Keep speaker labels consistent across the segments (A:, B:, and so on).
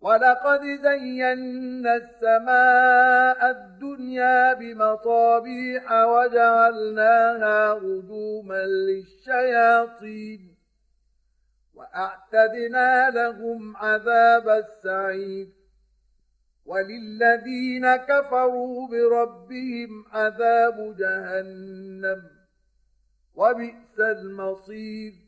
A: ولقد زينا السماء الدنيا بمصابيح وجعلناها رجوما للشياطين وأعتدنا لهم عذاب السعير وللذين كفروا بربهم عذاب جهنم وبئس المصير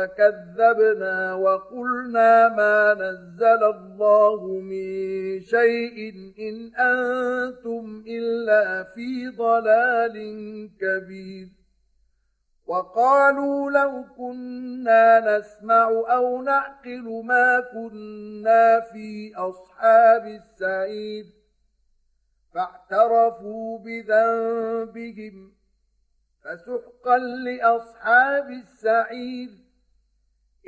A: فكذبنا وقلنا ما نزل الله من شيء إن أنتم إلا في ضلال كبير. وقالوا لو كنا نسمع أو نعقل ما كنا في أصحاب السعير. فاعترفوا بذنبهم فسحقا لأصحاب السعير.